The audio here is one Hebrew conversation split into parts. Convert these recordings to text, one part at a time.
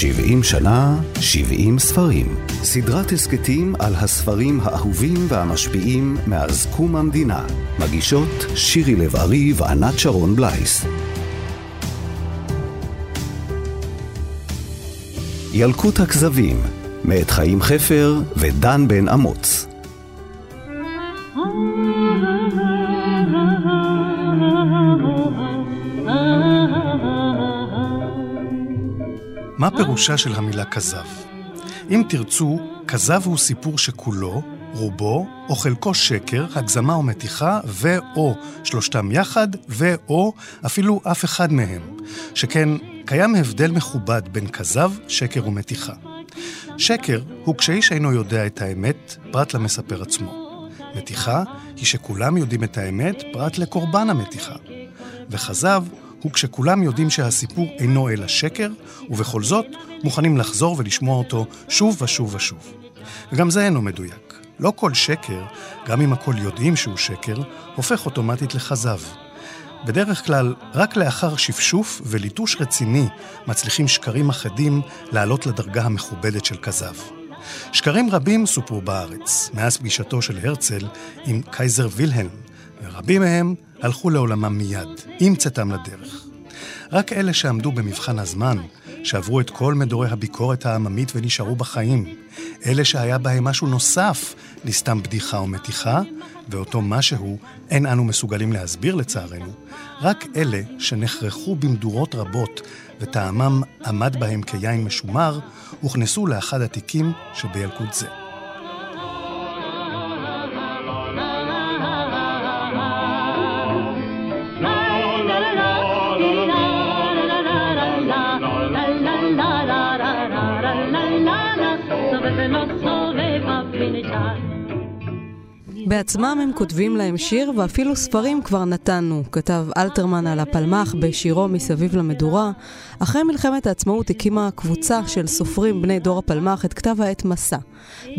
70 שנה, 70 ספרים. סדרת הסכתים על הספרים האהובים והמשפיעים מאז קום המדינה. מגישות שירי לב-ארי וענת שרון בלייס. ילקוט הכזבים, מאת חיים חפר ודן בן אמוץ. מה פירושה של המילה כזב? אם תרצו, כזב הוא סיפור שכולו, רובו או חלקו שקר, הגזמה או מתיחה, ו/או שלושתם יחד, ו/או אפילו אף אחד מהם. שכן קיים הבדל מכובד בין כזב, שקר ומתיחה. שקר הוא כשאיש אינו יודע את האמת, פרט למספר עצמו. מתיחה היא שכולם יודעים את האמת, פרט לקורבן המתיחה. וכזב הוא כשכולם יודעים שהסיפור אינו אלא שקר, ובכל זאת מוכנים לחזור ולשמוע אותו שוב ושוב ושוב. וגם זה אינו מדויק. לא כל שקר, גם אם הכל יודעים שהוא שקר, הופך אוטומטית לכזב. בדרך כלל, רק לאחר שפשוף וליטוש רציני מצליחים שקרים אחדים לעלות לדרגה המכובדת של כזב. שקרים רבים סופרו בארץ, מאז פגישתו של הרצל עם קייזר וילהלם, ורבים מהם הלכו לעולמם מיד, עם צאתם לדרך. רק אלה שעמדו במבחן הזמן, שעברו את כל מדורי הביקורת העממית ונשארו בחיים, אלה שהיה בהם משהו נוסף לסתם בדיחה או מתיחה, ואותו משהו אין אנו מסוגלים להסביר לצערנו, רק אלה שנחרחו במדורות רבות וטעמם עמד בהם כיין משומר, הוכנסו לאחד התיקים שבילקוט זה. בעצמם הם כותבים להם שיר, ואפילו ספרים כבר נתנו. כתב אלתרמן על הפלמ"ח בשירו מסביב למדורה. אחרי מלחמת העצמאות הקימה קבוצה של סופרים בני דור הפלמ"ח את כתב העת מסע.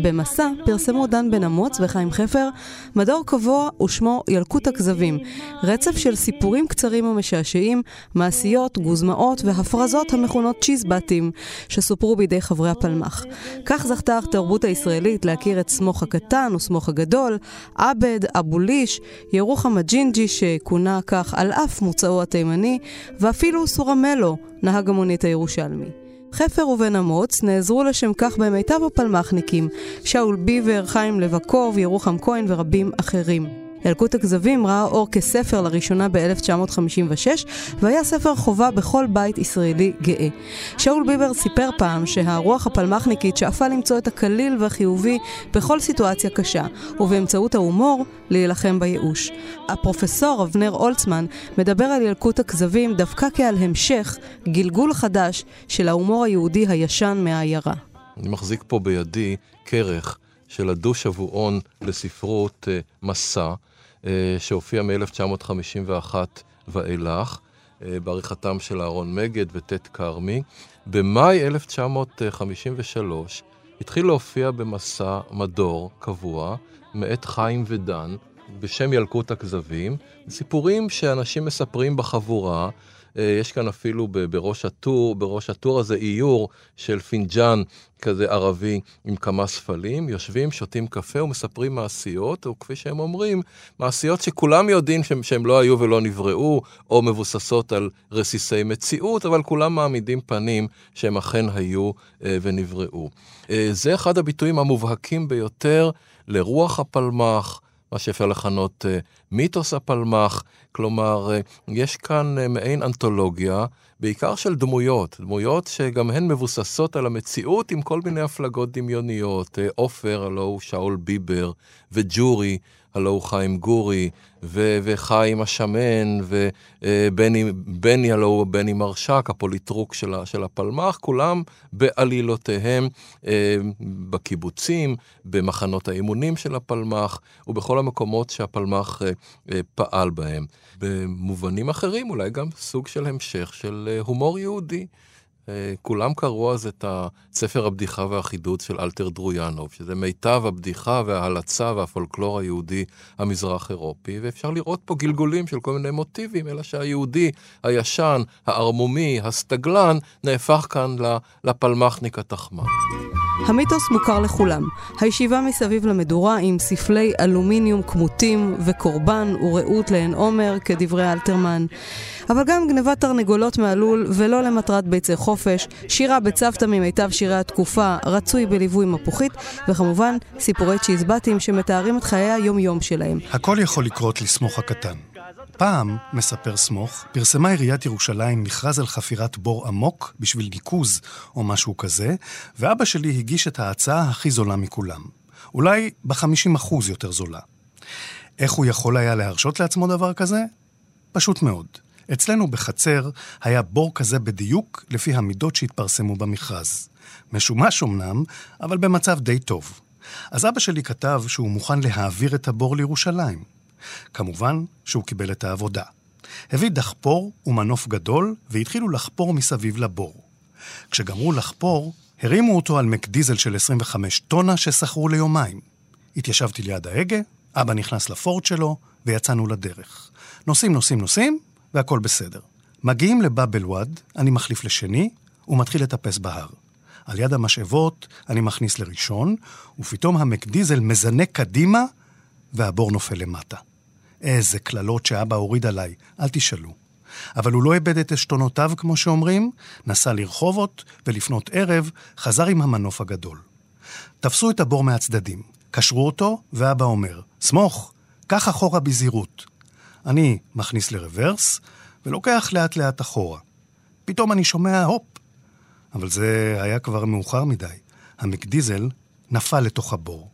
במסע פרסמו דן בן אמוץ וחיים חפר מדור קבוע ושמו ילקוט הכזבים, רצף של סיפורים קצרים ומשעשעים, מעשיות, גוזמאות והפרזות המכונות צ'יזבטים, שסופרו בידי חברי הפלמ"ח. כך זכתה התרבות הישראלית להכיר את סמוך הקטן וסמוך הגדול, עבד, אבו ליש, ירוחם הג'ינג'י שכונה כך על אף מוצאו התימני, ואפילו סורמלו, נהג המונית הירושלמי. חפר ובן אמוץ נעזרו לשם כך במיטב הפלמ"חניקים, שאול ביבר, חיים לבקוב, ירוחם כהן ורבים אחרים. ילקוט הכזבים ראה אור כספר לראשונה ב-1956, והיה ספר חובה בכל בית ישראלי גאה. שאול ביבר סיפר פעם שהרוח הפלמ"חניקית שאפה למצוא את הקליל והחיובי בכל סיטואציה קשה, ובאמצעות ההומור להילחם בייאוש. הפרופסור אבנר אולצמן מדבר על ילקוט הכזבים דווקא כעל המשך, גלגול חדש, של ההומור היהודי הישן מהעיירה. אני מחזיק פה בידי כרך של הדו-שבועון לספרות uh, מסע, uh, שהופיע מ-1951 ואילך, uh, בעריכתם של אהרון מגד וטט כרמי. במאי 1953 התחיל להופיע במסע מדור קבוע, מאת חיים ודן, בשם ילקוט הכזבים, סיפורים שאנשים מספרים בחבורה, אה, יש כאן אפילו בראש הטור, בראש הטור הזה איור של פינג'אן כזה ערבי עם כמה ספלים, יושבים, שותים קפה ומספרים מעשיות, או כפי שהם אומרים, מעשיות שכולם יודעים שהם, שהם לא היו ולא נבראו, או מבוססות על רסיסי מציאות, אבל כולם מעמידים פנים שהם אכן היו אה, ונבראו. אה, זה אחד הביטויים המובהקים ביותר לרוח הפלמ"ח, מה שאפשר לכנות uh, מיתוס הפלמ"ח, כלומר, uh, יש כאן uh, מעין אנתולוגיה, בעיקר של דמויות, דמויות שגם הן מבוססות על המציאות עם כל מיני הפלגות דמיוניות. עופר, הלו הוא שאול ביבר, וג'ורי, הלו הוא חיים גורי, ו- וחיים השמן, ובני, הלו הוא בני מרשק, הפוליטרוק של, של הפלמ"ח, כולם בעלילותיהם אה, בקיבוצים, במחנות האימונים של הפלמ"ח, ובכל המקומות שהפלמ"ח אה, אה, פעל בהם. במובנים אחרים, אולי גם סוג של המשך של הומור יהודי. אה, כולם קראו אז את ספר הבדיחה והחידוד של אלתר דרויאנוב, שזה מיטב הבדיחה וההלצה והפולקלור היהודי המזרח-אירופי, ואפשר לראות פה גלגולים של כל מיני מוטיבים, אלא שהיהודי הישן, הערמומי, הסטגלן, נהפך כאן לפלמחניק התחמן. המיתוס מוכר לכולם. הישיבה מסביב למדורה עם ספלי אלומיניום כמותים וקורבן ורעות לעין עומר, כדברי אלתרמן. אבל גם גנבת תרנגולות מהלול ולא למטרת ביצי חופש, שירה בצוותא ממיטב שירי התקופה, רצוי בליווי מפוחית, וכמובן סיפורי צ'יזבטים שמתארים את חיי היום-יום שלהם. הכל יכול לקרות לסמוך הקטן. פעם, מספר סמוך, פרסמה עיריית ירושלים מכרז על חפירת בור עמוק בשביל ניקוז או משהו כזה, ואבא שלי הגיש את ההצעה הכי זולה מכולם. אולי ב-50% יותר זולה. איך הוא יכול היה להרשות לעצמו דבר כזה? פשוט מאוד. אצלנו בחצר היה בור כזה בדיוק לפי המידות שהתפרסמו במכרז. משומש אמנם, אבל במצב די טוב. אז אבא שלי כתב שהוא מוכן להעביר את הבור לירושלים. כמובן שהוא קיבל את העבודה. הביא דחפור ומנוף גדול, והתחילו לחפור מסביב לבור. כשגמרו לחפור, הרימו אותו על מקדיזל של 25 טונה ששכרו ליומיים. התיישבתי ליד ההגה, אבא נכנס לפורט שלו, ויצאנו לדרך. נוסעים, נוסעים, נוסעים, והכל בסדר. מגיעים לבאבל וואד, אני מחליף לשני, ומתחיל לטפס בהר. על יד המשאבות אני מכניס לראשון, ופתאום המקדיזל מזנק קדימה, והבור נופל למטה. איזה קללות שאבא הוריד עליי, אל תשאלו. אבל הוא לא איבד את עשתונותיו, כמו שאומרים, נסע לרחובות, ולפנות ערב חזר עם המנוף הגדול. תפסו את הבור מהצדדים, קשרו אותו, ואבא אומר, סמוך, קח אחורה בזהירות. אני מכניס לרוורס, ולוקח לאט לאט אחורה. פתאום אני שומע הופ, אבל זה היה כבר מאוחר מדי. המקדיזל נפל לתוך הבור.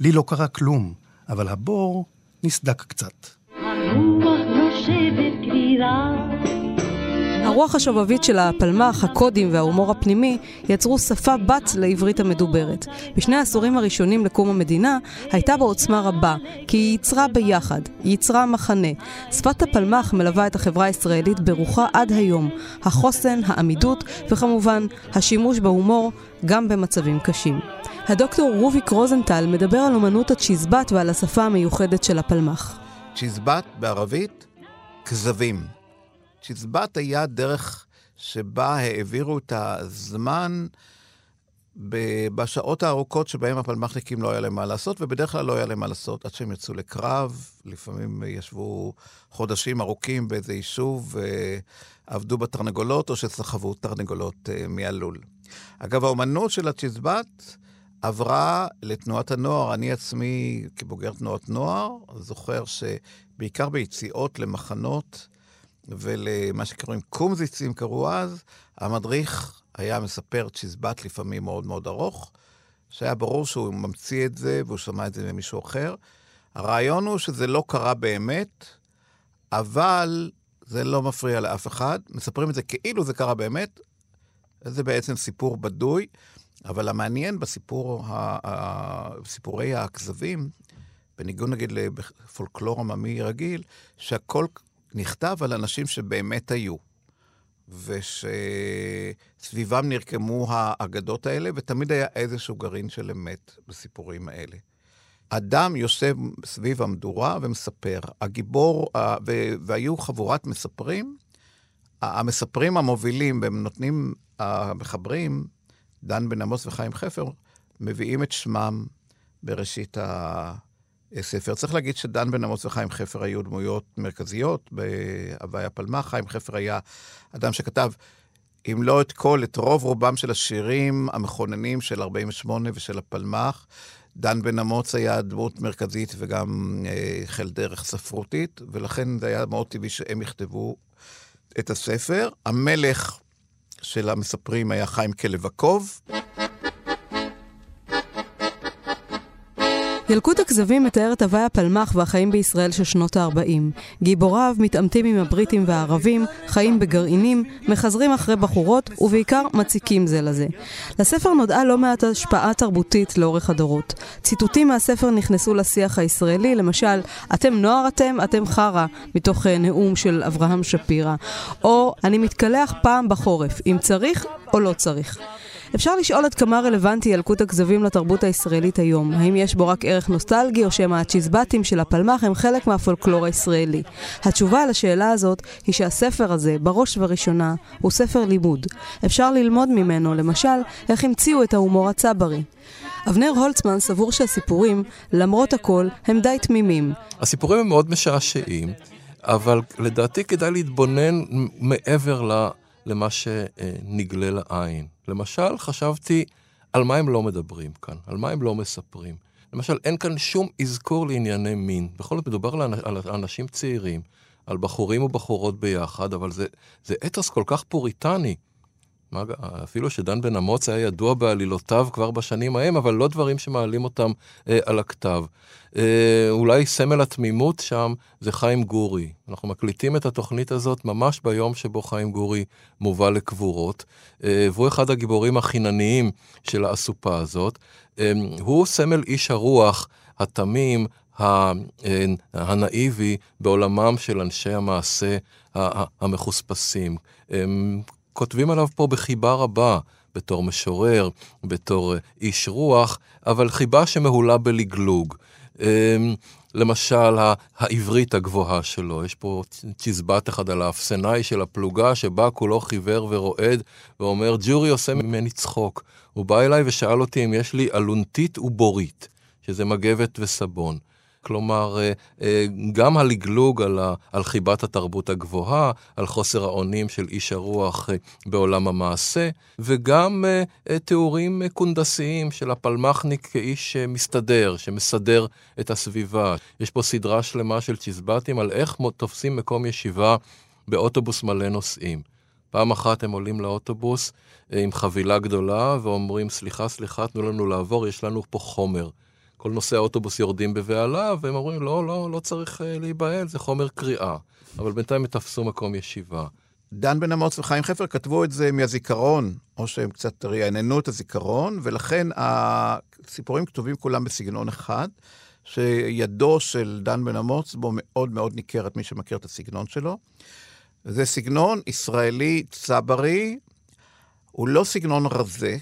לי לא קרה כלום, אבל הבור נסדק קצת. הרוח השובבית של הפלמ"ח, הקודים וההומור הפנימי יצרו שפה בת לעברית המדוברת. בשני העשורים הראשונים לקום המדינה הייתה בה עוצמה רבה, כי היא ייצרה ביחד, היא ייצרה מחנה. שפת הפלמ"ח מלווה את החברה הישראלית ברוחה עד היום. החוסן, העמידות וכמובן השימוש בהומור גם במצבים קשים. הדוקטור רוביק רוזנטל מדבר על אומנות הצ'יזבט ועל השפה המיוחדת של הפלמ"ח. צ'יזבט בערבית, כזבים. צ'יזבט היה דרך שבה העבירו את הזמן בשעות הארוכות שבהם הפלמ"חניקים לא היה להם מה לעשות, ובדרך כלל לא היה להם מה לעשות עד שהם יצאו לקרב. לפעמים ישבו חודשים ארוכים באיזה יישוב ועבדו בתרנגולות, או שסחבו תרנגולות אה, מהלול. אגב, האומנות של הצ'יזבט עברה לתנועת הנוער. אני עצמי, כבוגר תנועת נוער, זוכר שבעיקר ביציאות למחנות ולמה שקוראים קומזיצים קראו אז, המדריך היה מספר צ'יזבט לפעמים מאוד מאוד ארוך, שהיה ברור שהוא ממציא את זה והוא שמע את זה ממישהו אחר. הרעיון הוא שזה לא קרה באמת, אבל זה לא מפריע לאף אחד. מספרים את זה כאילו זה קרה באמת, זה בעצם סיפור בדוי. אבל המעניין בסיפור, סיפורי הכזבים, בניגוד נגיד לפולקלור עממי רגיל, שהכל נכתב על אנשים שבאמת היו, ושסביבם נרקמו האגדות האלה, ותמיד היה איזשהו גרעין של אמת בסיפורים האלה. אדם יושב סביב המדורה ומספר. הגיבור, והיו חבורת מספרים, המספרים המובילים, והם נותנים, המחברים, דן בן עמוס וחיים חפר, מביאים את שמם בראשית הספר. צריך להגיד שדן בן עמוס וחיים חפר היו דמויות מרכזיות בהוואי הפלמ"ח. חיים חפר היה אדם שכתב, אם לא את כל, את רוב רובם של השירים המכוננים של 48 ושל הפלמ"ח. דן בן אמוץ היה דמות מרכזית וגם אה, דרך ספרותית, ולכן זה היה מאוד טבעי שהם יכתבו את הספר. המלך של המספרים היה חיים כלבקוב. ילקוט הכזבים מתאר את הוואי הפלמ"ח והחיים בישראל של שנות ה-40. גיבוריו מתעמתים עם הבריטים והערבים, חיים בגרעינים, מחזרים אחרי בחורות, ובעיקר מציקים זה לזה. לספר נודעה לא מעט השפעה תרבותית לאורך הדורות. ציטוטים מהספר נכנסו לשיח הישראלי, למשל, אתם נוער אתם, אתם חרא, מתוך אה, נאום של אברהם שפירא. או, אני מתקלח פעם בחורף, אם צריך או לא צריך. אפשר לשאול עד כמה רלוונטי ילקוט הכזבים לתרבות הישראלית היום. האם יש בו רק ערך נוסטלגי, או שמא הצ'יזבטים של הפלמ"ח הם חלק מהפולקלור הישראלי? התשובה על השאלה הזאת היא שהספר הזה, בראש ובראשונה, הוא ספר לימוד. אפשר ללמוד ממנו, למשל, איך המציאו את ההומור הצברי. אבנר הולצמן סבור שהסיפורים, למרות הכל, הם די תמימים. הסיפורים הם מאוד משעשעים, אבל לדעתי כדאי להתבונן מעבר ל... למה שנגלה לעין. למשל, חשבתי על מה הם לא מדברים כאן, על מה הם לא מספרים. למשל, אין כאן שום אזכור לענייני מין. בכל זאת מדובר על אנשים צעירים, על בחורים ובחורות ביחד, אבל זה, זה אתוס כל כך פוריטני. מה, אפילו שדן בן אמוץ היה ידוע בעלילותיו כבר בשנים ההם, אבל לא דברים שמעלים אותם אה, על הכתב. אה, אולי סמל התמימות שם זה חיים גורי. אנחנו מקליטים את התוכנית הזאת ממש ביום שבו חיים גורי מובא לקבורות, אה, והוא אחד הגיבורים החינניים של האסופה הזאת. אה, הוא סמל איש הרוח התמים, אה, הנאיבי בעולמם של אנשי המעשה המחוספסים. כותבים עליו פה בחיבה רבה, בתור משורר, בתור אה, איש רוח, אבל חיבה שמהולה בלגלוג. אמ, למשל, העברית הגבוהה שלו, יש פה צ'יזבט אחד על האפסנאי של הפלוגה, שבא כולו חיוור ורועד, ואומר, ג'ורי עושה ממני צחוק. הוא בא אליי ושאל אותי אם יש לי אלונטית ובורית, שזה מגבת וסבון. כלומר, אה, אה, גם הלגלוג על, ה, על חיבת התרבות הגבוהה, על חוסר האונים של איש הרוח אה, בעולם המעשה, וגם תיאורים קונדסיים של הפלמחניק כאיש מסתדר, שמסדר את הסביבה. יש פה סדרה שלמה של צ'יזבטים על איך תופסים מקום ישיבה באוטובוס מלא נוסעים. פעם אחת הם עולים לאוטובוס עם חבילה גדולה ואומרים, סליחה, סליחה, תנו לנו לעבור, יש לנו פה חומר. כל נוסעי האוטובוס יורדים בבהלה, והם אומרים, לא, לא, לא צריך אה, להיבהל, זה חומר קריאה. אבל בינתיים הם תפסו מקום ישיבה. דן בן אמוץ וחיים חפר כתבו את זה מהזיכרון, או שהם קצת רעננו את הזיכרון, ולכן הסיפורים כתובים כולם בסגנון אחד, שידו של דן בן אמוץ בו מאוד מאוד ניכרת, מי שמכיר את הסגנון שלו. זה סגנון ישראלי צברי, הוא לא סגנון רזה,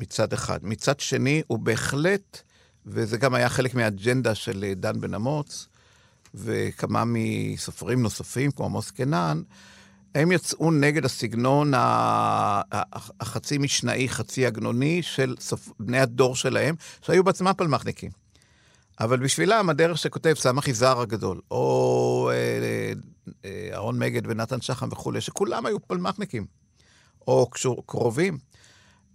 מצד אחד. מצד שני, הוא בהחלט וזה גם היה חלק מהאג'נדה של אה, דן בן אמוץ, וכמה מסופרים נוספים, כמו עמוס קנן, הם יצאו נגד הסגנון החצי משנאי, חצי עגנוני של סופ... בני הדור שלהם, שהיו בעצמם פלמחניקים. אבל בשבילם הדרך שכותב סמך יזהר הגדול, או אה, אה, אהרון מגד ונתן שחם וכולי, שכולם היו פלמחניקים, או קשור, קרובים.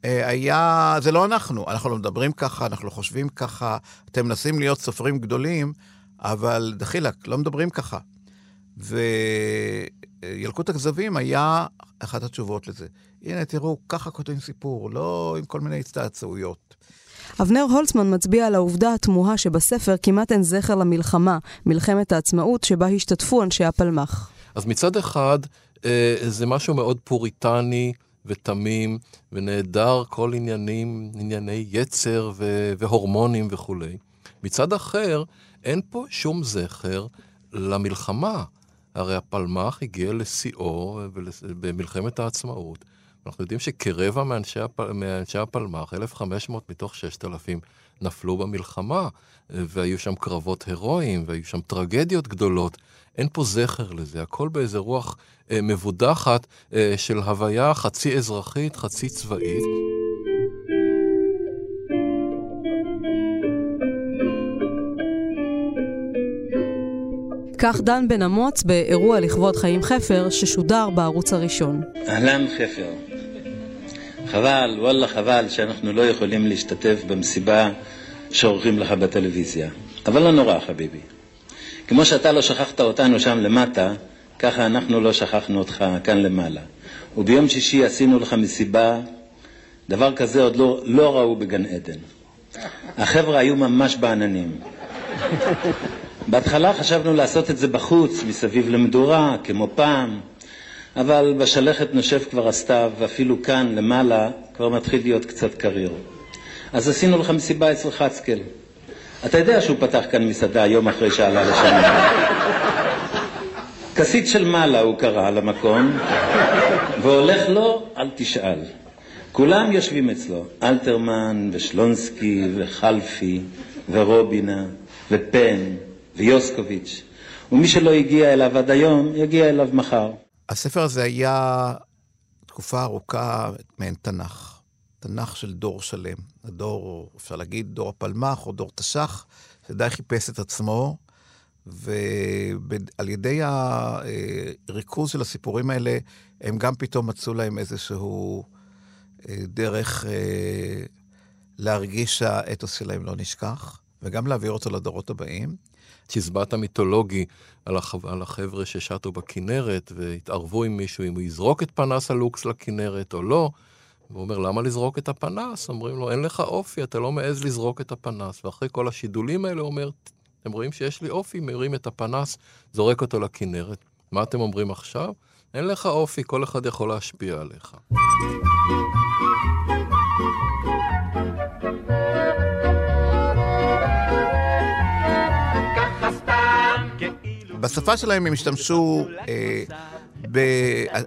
אה, היה, זה לא אנחנו, אנחנו לא מדברים ככה, אנחנו לא חושבים ככה, אתם מנסים להיות סופרים גדולים, אבל דחילק, לא מדברים ככה. וילקוט הכזבים היה אחת התשובות לזה. הנה, תראו, ככה כותבים סיפור, לא עם כל מיני הצטעצעויות. אבנר הולצמן מצביע על העובדה התמוהה שבספר כמעט אין זכר למלחמה, מלחמת העצמאות, שבה השתתפו אנשי הפלמ"ח. אז מצד אחד, אה, זה משהו מאוד פוריטני, ותמים, ונעדר כל עניינים, ענייני יצר ו- והורמונים וכולי. מצד אחר, אין פה שום זכר למלחמה. הרי הפלמ"ח הגיע לשיאו במלחמת העצמאות. אנחנו יודעים שכרבע מאנשי, הפ... מאנשי הפלמ"ח, 1,500 מתוך 6,000, נפלו במלחמה, והיו שם קרבות הירואיים, והיו שם טרגדיות גדולות. אין פה זכר לזה, הכל באיזה רוח אה, מבודחת אה, של הוויה חצי אזרחית, חצי צבאית. כך דן בן אמוץ באירוע לכבוד חיים חפר ששודר בערוץ הראשון. אהלן חפר. חבל, וואלה חבל שאנחנו לא יכולים להשתתף במסיבה שעורכים לך בטלוויזיה. אבל לא נורא חביבי. כמו שאתה לא שכחת אותנו שם למטה, ככה אנחנו לא שכחנו אותך כאן למעלה. וביום שישי עשינו לך מסיבה, דבר כזה עוד לא, לא ראו בגן עדן. החבר'ה היו ממש בעננים. בהתחלה חשבנו לעשות את זה בחוץ, מסביב למדורה, כמו פעם, אבל בשלכת נושף כבר הסתיו, ואפילו כאן, למעלה, כבר מתחיל להיות קצת קריר. אז עשינו לך מסיבה אצל חצקל. אתה יודע שהוא פתח כאן מסעדה יום אחרי שעלה לשם. כסית של מעלה הוא קרא למקום, והולך לו, אל תשאל. כולם יושבים אצלו, אלתרמן ושלונסקי וחלפי ורובינה ופן ויוסקוביץ', ומי שלא הגיע אליו עד היום, יגיע אליו מחר. הספר הזה היה תקופה ארוכה מעין תנ"ך. תנ"ך של דור שלם. הדור, אפשר להגיד, דור הפלמ"ח או דור תש"ח, שדי חיפש את עצמו, ועל ידי הריכוז של הסיפורים האלה, הם גם פתאום מצאו להם איזשהו אה, דרך אה, להרגיש שהאתוס שלהם לא נשכח, וגם להעביר אותו לדורות הבאים. צ'יזבט המיתולוגי על, החב... על החבר'ה ששטו בכנרת והתערבו עם מישהו אם הוא יזרוק את פנס הלוקס לכנרת או לא. והוא אומר, למה לזרוק את הפנס? אומרים לו, אין לך אופי, אתה לא מעז לזרוק את הפנס. ואחרי כל השידולים האלה הוא אומר, אתם רואים שיש לי אופי, מרים את הפנס, זורק אותו לכנרת. מה אתם אומרים עכשיו? אין לך אופי, כל אחד יכול להשפיע עליך. בשפה שלהם הם השתמשו, אה, ב,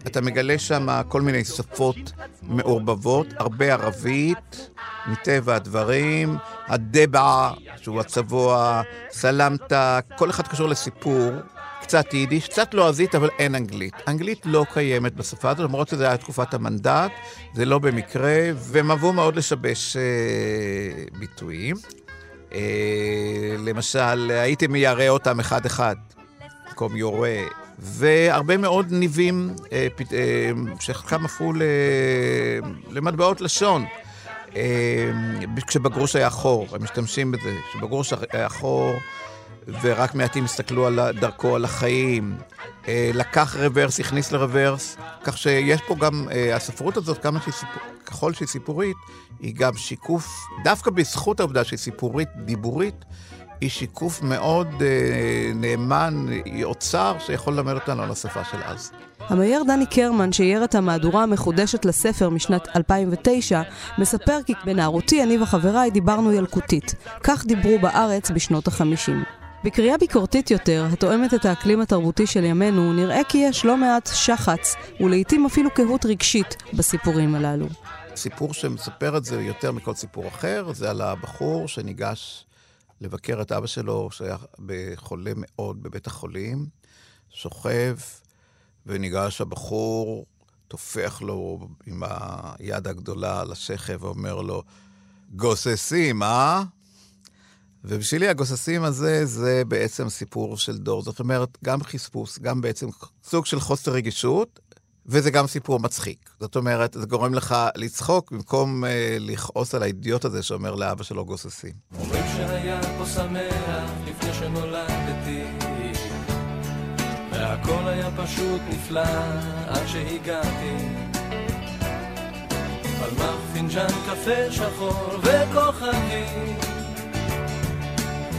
אתה מגלה שם כל מיני שפות מעורבבות, הרבה ערבית, מטבע הדברים, הדבע, שהוא הצבוע, סלמתה, כל אחד קשור לסיפור. קצת יידיש, קצת לועזית, אבל אין אנגלית. אנגלית לא קיימת בשפה הזאת, למרות שזה היה תקופת המנדט, זה לא במקרה, והם אהבו מאוד לשבש אה, ביטויים. אה, למשל, הייתי מיירא אותם אחד-אחד. במקום יורה, והרבה מאוד ניבים אה, פ, אה, שחלקם הפכו ל, למטבעות לשון. אה, כשבגרוש היה חור, הם משתמשים בזה, כשבגרוש היה חור ורק מעטים הסתכלו על דרכו, על החיים. אה, לקח רוורס, הכניס לרוורס, כך שיש פה גם, אה, הספרות הזאת, כמה שהיא סיפור, ככל שהיא סיפורית, היא גם שיקוף, דווקא בזכות העובדה שהיא סיפורית, דיבורית, היא שיקוף מאוד אה, נאמן, היא אוצר שיכול ללמד אותנו על השפה של אז. המאייר דני קרמן, שאייר את המהדורה המחודשת לספר משנת 2009, מספר כי בנערותי אני וחבריי דיברנו ילקוטית. כך דיברו בארץ בשנות ה-50. בקריאה ביקורתית יותר, התואמת את האקלים התרבותי של ימינו, נראה כי יש לא מעט שחץ, ולעיתים אפילו קהות רגשית, בסיפורים הללו. סיפור שמספר את זה יותר מכל סיפור אחר, זה על הבחור שניגש לבקר את אבא שלו, שהיה חולה מאוד בבית החולים, שוכב, וניגש הבחור, טופח לו עם היד הגדולה על השכב ואומר לו, גוססים, אה? ובשבילי הגוססים הזה, זה בעצם סיפור של דור. זאת אומרת, גם חספוס, גם בעצם סוג של חוסר רגישות, וזה גם סיפור מצחיק. זאת אומרת, זה גורם לך לצחוק במקום אה, לכעוס על האידיוט הזה שאומר לאבא שלו גוססים. אומרים שהיה פה שמח לפני שנולדתי, והכל היה פשוט נפלא עד שהגעתי. פלמח פינג'אן קפה שחור וכוכבים,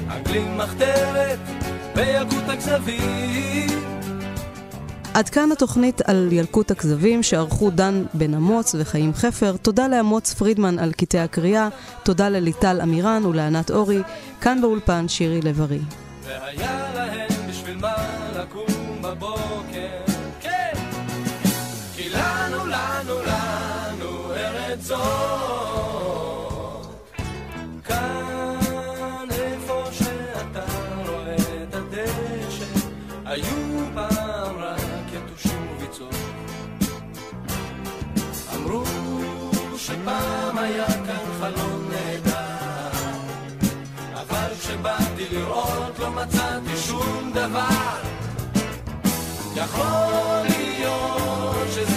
אנגלים מחתרת וילקוט הכזבים. עד כאן התוכנית על ילקוט הכזבים שערכו דן בן אמוץ וחיים חפר. תודה לאמוץ פרידמן על קטעי הקריאה, תודה לליטל אמירן ולענת אורי. כאן באולפן שירי לב-ארי. כן! זאת. פעם היה כאן חלום נהדר אבל כשבאתי לראות לא מצאתי שום דבר. יכול להיות שזה